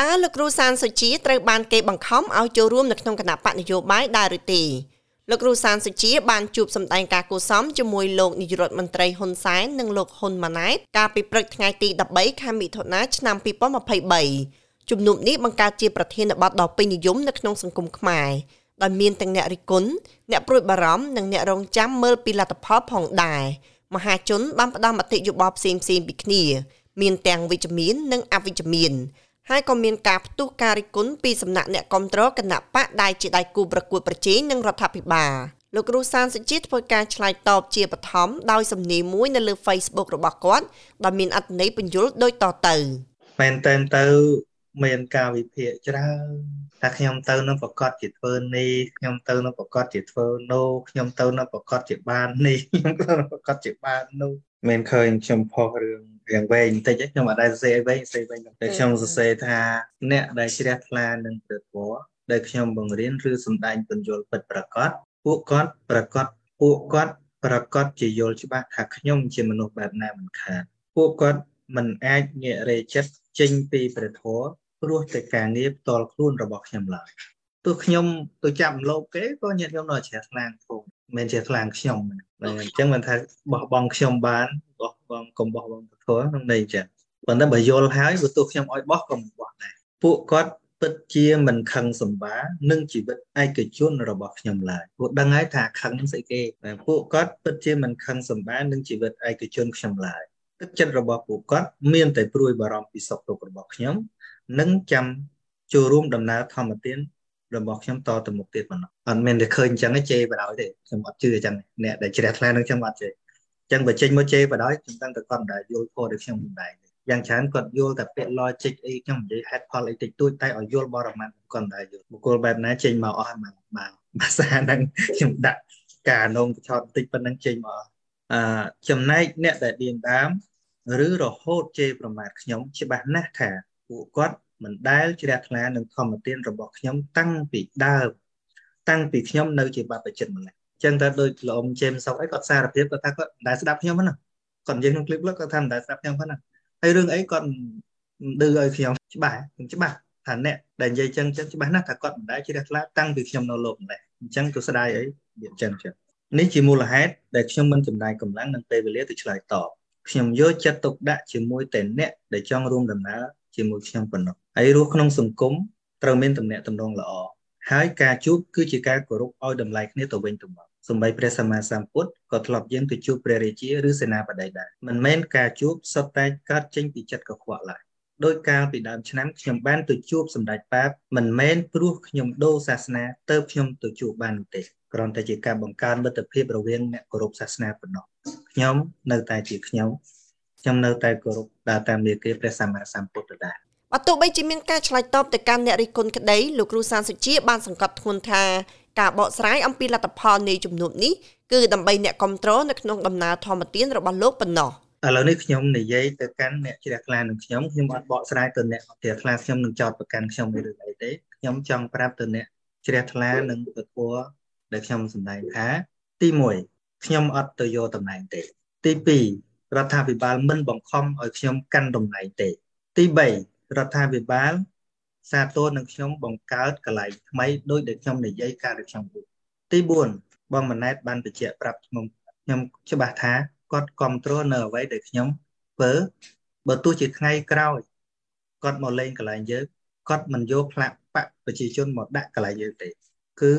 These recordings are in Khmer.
តើលោកគ្រូសានសុជាត្រូវបានគេបង្ខំឲ្យចូលរួមនៅក្នុងគណៈបកនយោបាយដែរឬទេលោកគ្រូសានសុជាបានជួបសម្ដែងការគូសំជាមួយលោកនាយរដ្ឋមន្ត្រីហ៊ុនសែននិងលោកហ៊ុនម៉ាណែតកាលពីព្រឹកថ្ងៃទី13ខែមិថុនាឆ្នាំ2023ជំនុំនេះបង្កើតជាប្រធានបទដ៏ពេញនិយមនៅក្នុងសង្គមខ្មែរដោយមានទាំងអ្នករិះគន់អ្នកព្រួយបារម្ភនិងអ្នករងចាំមើលពីលទ្ធផលផងដែរមហាជនបានផ្ដល់មតិយោបល់ផ្សេងៗពីគ្នា មានទាំងវិជ្ជមាននិងអវិជ្ជមាន ហើយក៏មានការផ្ទុះការរិះគន់ពីសំណាក់អ្នកគ្រប់គ្រងគណៈបកដែលជាដៃគូប្រកួតប្រជែងនឹងរដ្ឋាភិបាលលោកគ្រូសានសុជាតិធ្វើការឆ្លើយតបជាបឋមដោយសំណេរមួយនៅលើ Facebook របស់គាត់ដែលមានអត្ថន័យបញ្យលដូចតទៅមែនតើទៅមានការវិភាគច្រើនថាខ្ញុំទៅនឹងប្រកាសជាធ្វើនេះខ្ញុំទៅនឹងប្រកាសជាធ្វើនោះខ្ញុំទៅនឹងប្រកាសជាបាននេះខ្ញុំទៅនឹងប្រកាសជាបាននោះ មិនឃើញខ្ញុំផុសរឿងរៀងវែងបន្តិចខ្ញុំអត់ដែលសរសេរអីវែងសរសេរវែងតែខ្ញុំសរសេរថាអ្នកដែលជ្រះថ្លានឹងព្រះធម៌ដែលខ្ញុំបង្រៀនឬសំដែងពន្យល់ពិតប្រកបពួកគាត់ប្រកបពួកគាត់ប្រកបជាយល់ច្បាស់ថាខ្ញុំជាមនុស្សបែបណាមិនខាតពួកគាត់មិនអាចងាករេចិត្តចេញពីព្រះធម៌ព្រោះតែការងារផ្ទាល់ខ្លួនរបស់ខ្ញុំឡើយទោះខ្ញុំទៅចាប់លោកគេក៏ញាតិខ្ញុំនៅជ្រះថ្លាផង មិនជាថ្លាងខ្ញុំអញ្ចឹងមិនថាបោះបង់ខ្ញុំបានបោះបង់កុំបោះបង់ពធក្នុងន័យចឹងប៉ុន្តែបើយល់ហើយបើទោះខ្ញុំឲ្យបោះក៏មិនបោះដែរពួកគាត់ពិតជាមិនខឹងសម្បានឹងជីវិតឯកជនរបស់ខ្ញុំឡើយពួកដឹងហើយថាខឹងនឹងស្អីគេតែពួកគាត់ពិតជាមិនខឹងសម្បានឹងជីវិតឯកជនខ្ញុំឡើយទឹកចិត្តរបស់ពួកគាត់មានតែព្រួយបារម្ភពីសុខទុក្ខរបស់ខ្ញុំនិងចាំចូលរួមដំណើរធម្មទាន របស់ខ្ញុំតទៅមុខទៀតប៉ុណ្ណោះអត់មានតែឃើញអញ្ចឹងជេរបដ ாய் ទេខ្ញុំអត់ជឿអញ្ចឹងអ្នកដែលជ្រះថ្លានឹងខ្ញុំអត់ជេរអញ្ចឹងបើចេញមកជេរបដ ாய் ខ្ញុំដឹងតែគាត់មិនដែលយល់ខុសដូចខ្ញុំមិនដែរយ៉ាងច្រើនគាត់យល់តែពាក្យ logic អីខ្ញុំនិយាយ head ផលអីតិចតួចតែឲ្យយល់បរមត្ថគាត់មិនដែលយល់បុគ្គលបែបណាចេញមកអស់មកមកភាសាហ្នឹងខ្ញុំដាក់ការនងឆោតតិចប៉ុណ្ណឹងចេញមកអឺចំណែកអ្នកដែលឌៀងដាមឬរហូតជេរប្រមាថខ្ញុំច្បាស់ណាស់ថាពួកគាត់ មិនដែលជ្រះថ្លានឹងធម្មទានរបស់ខ្ញុំតាំងពីដើមតាំងពីខ្ញុំនៅជាបព្វជិតម្ល៉េះអញ្ចឹងតើដូចលោកអ៊ំជេមសុកអីគាត់សារភាពគាត់ថាគាត់មិនដែលស្ដាប់ខ្ញុំហ្នឹងគាត់និយាយក្នុងคลิปលោកគាត់ថាមិនដែលស្ដាប់ខ្ញុំហ្នឹងហើយរឿងអីគាត់ឌឺឲ្យខ្ញុំច្បាស់ខ្ញុំច្បាស់ថាអ្នកដែលនិយាយចឹងចឹងច្បាស់ណាស់ថាគាត់មិនដែលជ្រះថ្លាតាំងពីខ្ញុំនៅលោកម្លេះអញ្ចឹងទៅស្ដាយអីនិយាយចឹងចឹងនេះជាមូលហេតុដែលខ្ញុំមិនចំណាយកម្លាំងនិងពេលវេលាទៅឆ្លើយតបខ្ញុំយកចិត្តទុកដាក់ជាមួយតែអ្នកដែលចង់រួមដំណើរ ជាមួយខ្ញុំប៉ុណ្ណោះហើយរស់ក្នុងសង្គមត្រូវមានទំនាក់ទំនងល្អហើយការជួបគឺជាការគោរពឲ្យតម្លៃគ្នាទៅវិញទៅមកសម្បីព្រះសម្មាសម្ពុទ្ធក៏ធ្លាប់យាងទៅជួបព្រះរាជាឬសេនាបតីដែរមិនមែនការជួបសុទ្ធតែកើតចេញពីចិត្តកខ្វក់ឡើយដោយកាលពីដើមឆ្នាំខ្ញុំបានទៅជួបសម្ដេចប៉ាបមិនមែនព្រោះខ្ញុំដូរសាសនាទៅខ្ញុំទៅជួបបាននោះទេគ្រាន់តែជាការបង្កើនមិត្តភាពរវាងអ្នកគោរពសាសនាប៉ុណ្ណោះខ្ញុំនៅតែជាខ្ញុំ ខ្ញុំនៅតែគោរពដើរតាមមាគ៌ាព្រះសម្មាសម្ពុទ្ធដែរបើទោះបីជាមានការឆ្លើយតបទៅកាន់អ្នករិះគន់ក្តីលោកគ្រូសានសុជាបានសង្កត់ធ្ងន់ថាការបកស្រាយអំពីលទ្ធផលនៃជំនួបនេះគឺដើម្បីអ្នកគ្រប់គ្រងនៅក្នុងដំណើរធម្មទានរបស់លោកប៉ុណ្ណោះឥឡូវនេះខ្ញុំនិយាយទៅកាន់អ្នកជ្រះថ្លានឹងខ្ញុំខ្ញុំអត់បកស្រាយទៅអ្នកជ្រះថ្លាខ្ញុំនឹងចោតប្រកាន់ខ្ញុំឬអីទេខ្ញុំចង់ប្រាប់ទៅអ្នកជ្រះថ្លានឹងពធัวដែលខ្ញុំសម្ដែងថាទី1ខ្ញុំអត់ទៅយកតំណែងទេទី2 រដ្ឋាភិបាលមិនបង្ខំឲ្យខ្ញុំកាន់តំណែងទេ ទី3រដ្ឋាភិបាលសាទរនឹងខ្ញុំបង្កើតកន្លែងថ្មីដោយដែលខ្ញុំនិយាយកាលពីខ្ញុំพูดទី4បងម៉ណែតបានបញ្ជាក់ប្រាប់ខ្ញុំខ្ញុំច្បាស់ថាគាត់គ្រប់គ្រងនៅអ្វីដែលខ្ញុំធ្វើបើទោះជាថ្ងៃក្រោយគាត់មកលេងកន្លែងយើងគាត់មិនយកផ្លាកបកប្រជាជនមកដាក់កន្លែងយើងទេ គឺ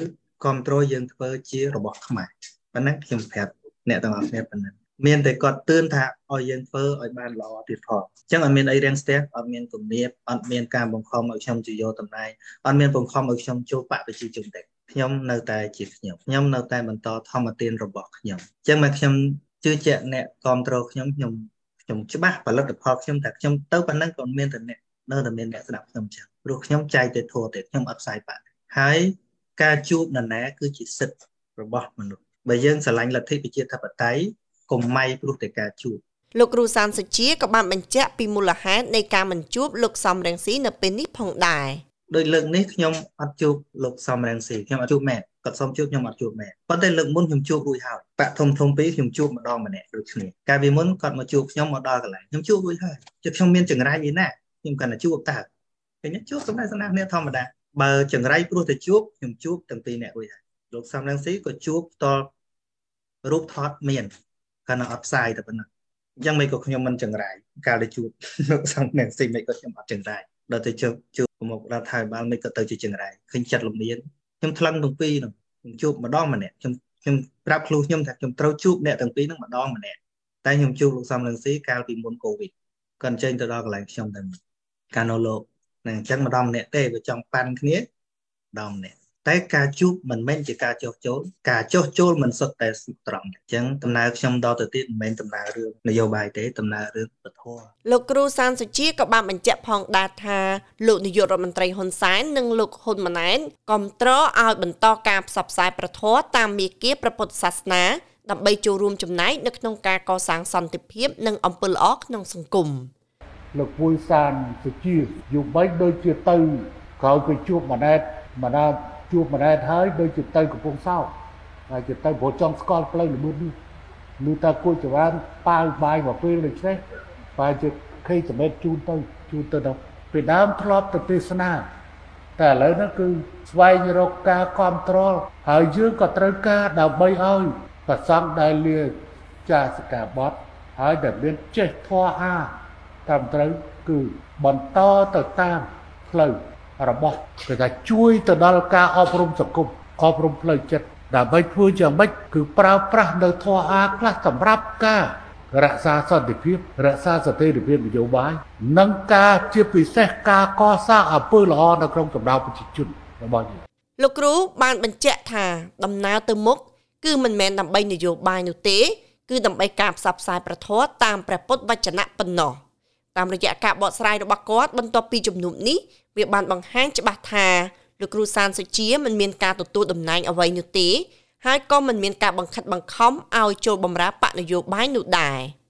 គ្រប់គ្រងយើងធ្វើជារបស់ខ្មែរប៉ុណ្ណឹងខ្ញុំប្រាប់អ្នកទាំងអស់គ្នាប៉ុណ្ណឹង មានតែគាត់ទឿនថាឲ្យយើងធ្វើឲ្យបានល្អទៀតផងអញ្ចឹងអត់មានអីរាំងស្ទះអត់មានគំនាបអត់មានការបង្ខំឲ្យខ្ញុំជាយកតំណែងអត់មានបង្ខំឲ្យខ្ញុំចូលបកប្រជាជនទេខ្ញុំនៅតែជាខ្ញុំខ្ញុំនៅតែបន្តធម្មទានរបស់ខ្ញុំអញ្ចឹងមកខ្ញុំជឿជាក់អ្នកគ្រប់គ្រងខ្ញុំខ្ញុំខ្ញុំច្បាស់ផលិតផលខ្ញុំតែខ្ញុំទៅប៉ុណ្ណឹងក៏មានតែអ្នកនៅតែមានអ្នកស្ដាប់ខ្ញុំចឹងព្រោះខ្ញុំចែកទៅធัวទេខ្ញុំអត់ផ្សាយបាក់ហើយការជួបនរណាគឺជាសិទ្ធិរបស់មនុស្សបើយើងស្រឡាញ់លទ្ធិប្រជាធិបតេយ្យ កុំម៉ៃព្រោះតែការជួបលោកគ្រូសានសុជាក៏បានបញ្ជាក់ពីមូលហេតុនៃការមិនជួបលោកសំរងស៊ីនៅពេលនេះផងដែរដោយលើកនេះខ្ញុំអត់ជួបលោកសំរងស៊ីខ្ញុំអត់ជួបមែនគាត់សុំជួបខ្ញុំអត់ជួបមែនប៉ុន្តែលើកមុនខ្ញុំជួបរួចហើយបាក់ធំធំពីរខ្ញុំជួបម្ដងម្នាក់ដូចគ្នាកាលពីមុនគាត់មកជួបខ្ញុំមកដល់កន្លែងខ្ញុំជួបរួចហើយជិះខ្ញុំមានចង្រៃឯណាខ្ញុំគាត់តែជួបតើឃើញជួបសំដែងសនាគ្នាធម្មតាបើចង្រៃព្រោះតែជួបខ្ញុំជួបទាំងពីរអ្នករួចហើយលោកសំរងស៊ីក៏ជួបផ្ទាល់រូបថតមាន គាត់នៅអត់ផ្សាយតែប៉ុណ្ណឹងអញ្ចឹងមិនក៏ខ្ញុំមិនចង្រៃកាលដែលជួបលោកសំរងស៊ីមិនក៏ខ្ញុំអត់ចង្រៃដល់ទៅជួបជួបមករដ្ឋាភិបាលមិនក៏ទៅជាចង្រៃឃើញចិត្តលំមានខ្ញុំថ្លឹងទាំងពីរហ្នឹងខ្ញុំជួបម្ដងម្នាក់ខ្ញុំខ្ញុំប្រាប់ខ្លួនខ្ញុំថាខ្ញុំត្រូវជួបអ្នកទាំងពីរហ្នឹងម្ដងម្នាក់តែខ្ញុំជួបលោកសំរងស៊ីកាលពីមុនកូវីដគាត់ចេញទៅដល់កន្លែងខ្ញុំតែកាលនៅលោកហ្នឹងអញ្ចឹងម្ដងម្នាក់ទេបើចង់ប៉ាន់គ្នាម្ដងម្នាក់ តែការជួបមិនមែនជាការចោះចូលការចោះចូលមិនសុទ្ធតែត្រង់អញ្ចឹងដំណើរខ្ញុំដល់ទៅទៀតមិនមែនដំណើររឿងនយោបាយទេដំណើររឿងពធលោកគ្រូសានសុជាក៏បានបញ្ជាក់ផងដែរថាលោកនាយករដ្ឋមន្ត្រីហ៊ុនសែននិងលោកហ៊ុនម៉ាណែតគ្រប់គ្រងឲ្យបន្តការផ្សព្វផ្សាយប្រធរតាមមាគ៌ាព្រះពុទ្ធសាសនាដើម្បីចូលរួមចំណែកនៅក្នុងការកសាងសន្តិភាពនិងអំពើល្អក្នុងសង្គមលោកពួយសានសុជាយូរបីដូចជាទៅក្រោយគេជួបម៉ាណែតម៉ាណែត ជួបម៉ាណែតហើយដូចជាទៅកំពង់សោមហើយជាទៅព្រោះចង់ស្គាល់ផ្លូវល្បឿននេះលឺតាគួយចរានប៉ាវបាយមកពេលដូចនេះបែរជាខេសមេតជូនទៅជូនទៅដល់ពីដើមធ្លាប់ទៅទេសនាតែឥឡូវហ្នឹងគឺស្វែងរកការគ្រប់គ្រងហើយយើងក៏ត្រូវការដើម្បីឲ្យប្រសង់ដែលលាចាសកាបតហើយដែលមានចេះធွာអាតាមត្រូវគឺបន្តទៅតាមផ្លូវ របស់គេថាជួយទៅដល់ការអប់រំសង្គមអប់រំផ្លូវចិត្តដើម្បីធ្វើយ៉ាងម៉េចគឺប្រើប្រាស់នៅធម៌អាខ្លះសម្រាប់ការរក្សាសន្តិភាពរក្សាស្ថិរភាពនយោបាយនិងការជាពិសេសការកសាងអំពើល្អនៅក្នុងកម្ដៅប្រជាជនរបស់យើងលោកគ្រូបានបញ្ជាក់ថាដំណើរទៅមុខគឺមិនមែនដើម្បីនយោបាយនោះទេ គឺដើម្បីការផ្សព្វផ្សាយប្រធមតាមព្រះពុទ្ធវចនៈប៉ុណ្ណោះតាមរយៈការបកស្រាយរបស់គាត់បន្ទាប់ពីជំនុំនេះ វាបានបង្ហាញច្បាស់ថាលោកគ្រូសានសុជាមិនមានការទទួលតំណែងអ្វីនោះទេហើយក៏មិនមានការបង្ខិតបង្ខំឲ្យចូលបម្រើបកនយោបាយនោះដែរ។